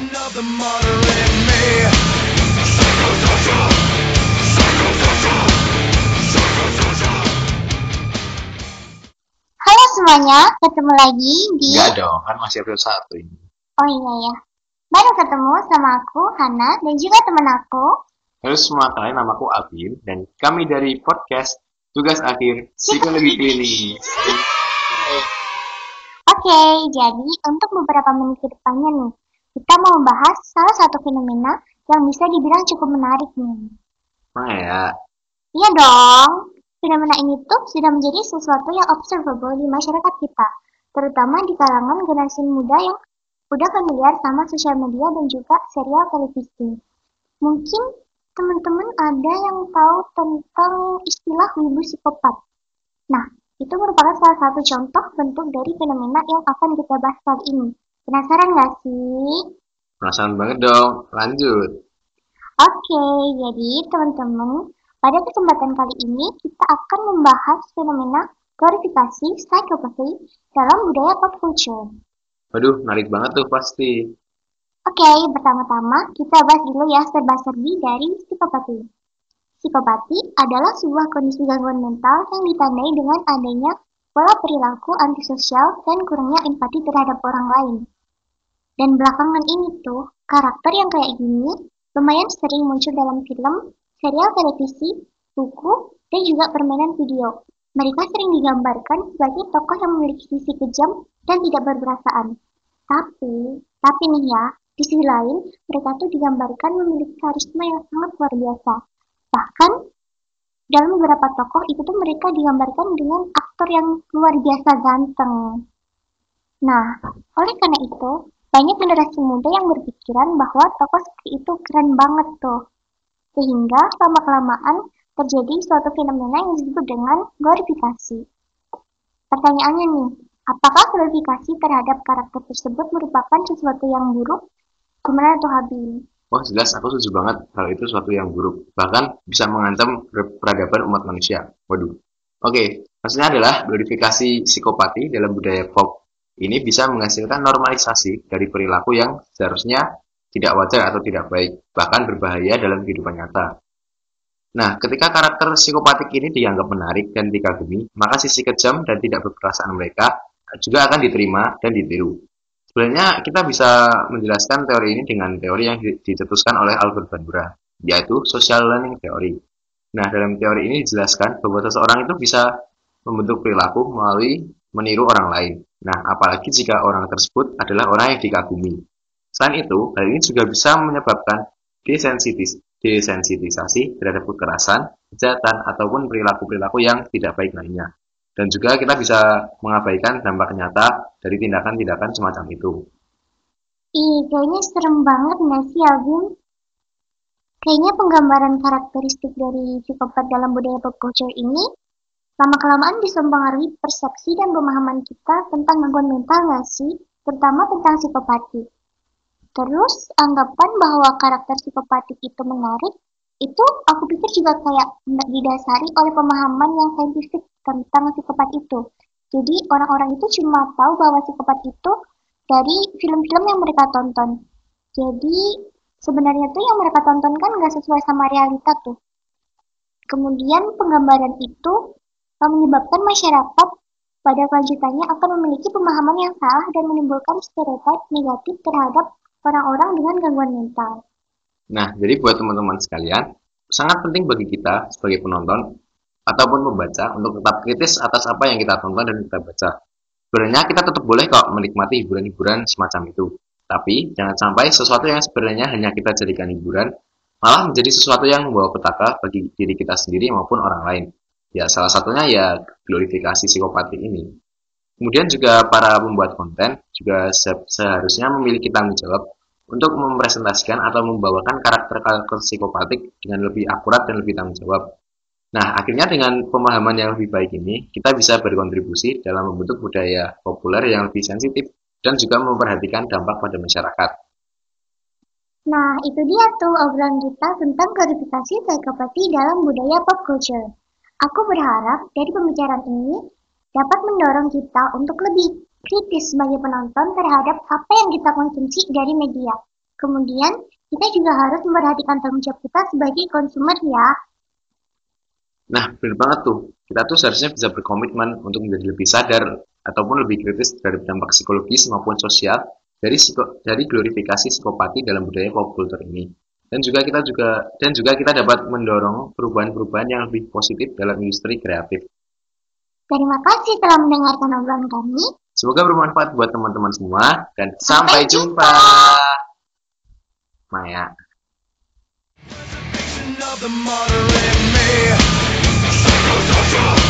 Halo semuanya, ketemu lagi di Enggak dong, kan masih episode satu ini. Oh iya ya. Baru ketemu sama aku Hana dan juga teman aku. Halo semua, kalian namaku Abim dan kami dari podcast Tugas Akhir Psikologi Klinis. Oke, jadi untuk beberapa menit ke depannya nih, kita mau membahas salah satu fenomena yang bisa dibilang cukup menarik nih. Mana ya? Iya dong, fenomena ini tuh sudah menjadi sesuatu yang observable di masyarakat kita, terutama di kalangan generasi muda yang udah familiar sama sosial media dan juga serial televisi. Mungkin teman-teman ada yang tahu tentang istilah wibu psikopat. Nah, itu merupakan salah satu contoh bentuk dari fenomena yang akan kita bahas kali ini. Penasaran nggak sih? Penasaran banget dong, lanjut. Oke, jadi teman-teman, pada kesempatan kali ini kita akan membahas fenomena glorifikasi psikopati dalam budaya pop culture. Waduh, menarik banget tuh pasti. Oke, pertama-tama kita bahas dulu ya serba-serbi dari psikopati. Psikopati adalah sebuah kondisi gangguan mental yang ditandai dengan adanya pola perilaku antisosial dan kurangnya empati terhadap orang lain. Dan belakangan ini tuh, karakter yang kayak gini lumayan sering muncul dalam film, serial televisi, buku, dan juga permainan video. Mereka sering digambarkan sebagai tokoh yang memiliki sisi kejam dan tidak berperasaan. Tapi, tapi nih ya, di sisi lain, mereka tuh digambarkan memiliki karisma yang sangat luar biasa. Bahkan, dalam beberapa tokoh itu tuh mereka digambarkan dengan aktor yang luar biasa ganteng. Nah, oleh karena itu, banyak generasi muda yang berpikiran bahwa tokoh seperti itu keren banget tuh. Sehingga lama-kelamaan terjadi suatu fenomena yang disebut dengan glorifikasi. Pertanyaannya nih, apakah glorifikasi terhadap karakter tersebut merupakan sesuatu yang buruk? Gimana tuh Habib? Wah jelas aku setuju banget hal itu sesuatu yang buruk. Bahkan bisa mengancam per- peradaban umat manusia. Waduh. Oke, maksudnya adalah glorifikasi psikopati dalam budaya pop ini bisa menghasilkan normalisasi dari perilaku yang seharusnya tidak wajar atau tidak baik, bahkan berbahaya dalam kehidupan nyata. Nah, ketika karakter psikopatik ini dianggap menarik dan dikagumi, maka sisi kejam dan tidak berperasaan mereka juga akan diterima dan ditiru. Sebenarnya kita bisa menjelaskan teori ini dengan teori yang di- dicetuskan oleh Albert Bandura, yaitu social learning theory. Nah, dalam teori ini dijelaskan bahwa seseorang itu bisa membentuk perilaku melalui meniru orang lain. Nah, apalagi jika orang tersebut adalah orang yang dikagumi. Selain itu, hal ini juga bisa menyebabkan desensitis, desensitisasi terhadap kekerasan, kejahatan, ataupun perilaku-perilaku yang tidak baik lainnya. Dan juga kita bisa mengabaikan dampak nyata dari tindakan-tindakan semacam itu. Ih, kayaknya serem banget nggak sih Alvin? Kayaknya penggambaran karakteristik dari psikopat dalam budaya pop culture ini lama-kelamaan bisa mempengaruhi persepsi dan pemahaman kita tentang gangguan mental nggak sih? Terutama tentang psikopati. Terus, anggapan bahwa karakter psikopatik itu menarik, itu aku pikir juga kayak didasari oleh pemahaman yang saintifik tentang psikopat itu. Jadi, orang-orang itu cuma tahu bahwa psikopat itu dari film-film yang mereka tonton. Jadi, sebenarnya tuh yang mereka tonton kan nggak sesuai sama realita tuh. Kemudian, penggambaran itu menyebabkan masyarakat pada kelanjutannya akan memiliki pemahaman yang salah dan menimbulkan stereotip negatif terhadap orang-orang dengan gangguan mental. Nah, jadi buat teman-teman sekalian, sangat penting bagi kita sebagai penonton ataupun pembaca untuk tetap kritis atas apa yang kita tonton dan kita baca. Sebenarnya kita tetap boleh kok menikmati hiburan-hiburan semacam itu. Tapi jangan sampai sesuatu yang sebenarnya hanya kita jadikan hiburan malah menjadi sesuatu yang membawa petaka bagi diri kita sendiri maupun orang lain. Ya, salah satunya ya glorifikasi psikopati ini. Kemudian juga para pembuat konten juga se- seharusnya memiliki tanggung jawab untuk mempresentasikan atau membawakan karakter-karakter psikopatik dengan lebih akurat dan lebih tanggung jawab. Nah, akhirnya dengan pemahaman yang lebih baik ini, kita bisa berkontribusi dalam membentuk budaya populer yang lebih sensitif dan juga memperhatikan dampak pada masyarakat. Nah, itu dia tuh obrolan kita tentang glorifikasi psikopati dalam budaya pop culture. Aku berharap dari pembicaraan ini dapat mendorong kita untuk lebih kritis sebagai penonton terhadap apa yang kita konsumsi dari media. Kemudian, kita juga harus memperhatikan tanggung jawab kita sebagai konsumer ya. Nah, benar banget tuh. Kita tuh seharusnya bisa berkomitmen untuk menjadi lebih sadar ataupun lebih kritis terhadap dampak psikologis maupun sosial dari dari glorifikasi psikopati dalam budaya pop culture ini. Dan juga kita juga dan juga kita dapat mendorong perubahan-perubahan yang lebih positif dalam industri kreatif. Terima kasih telah mendengarkan obrolan kami. Semoga bermanfaat buat teman-teman semua dan Sampai sampai jumpa. Maya. of the modern me. Psychosocial,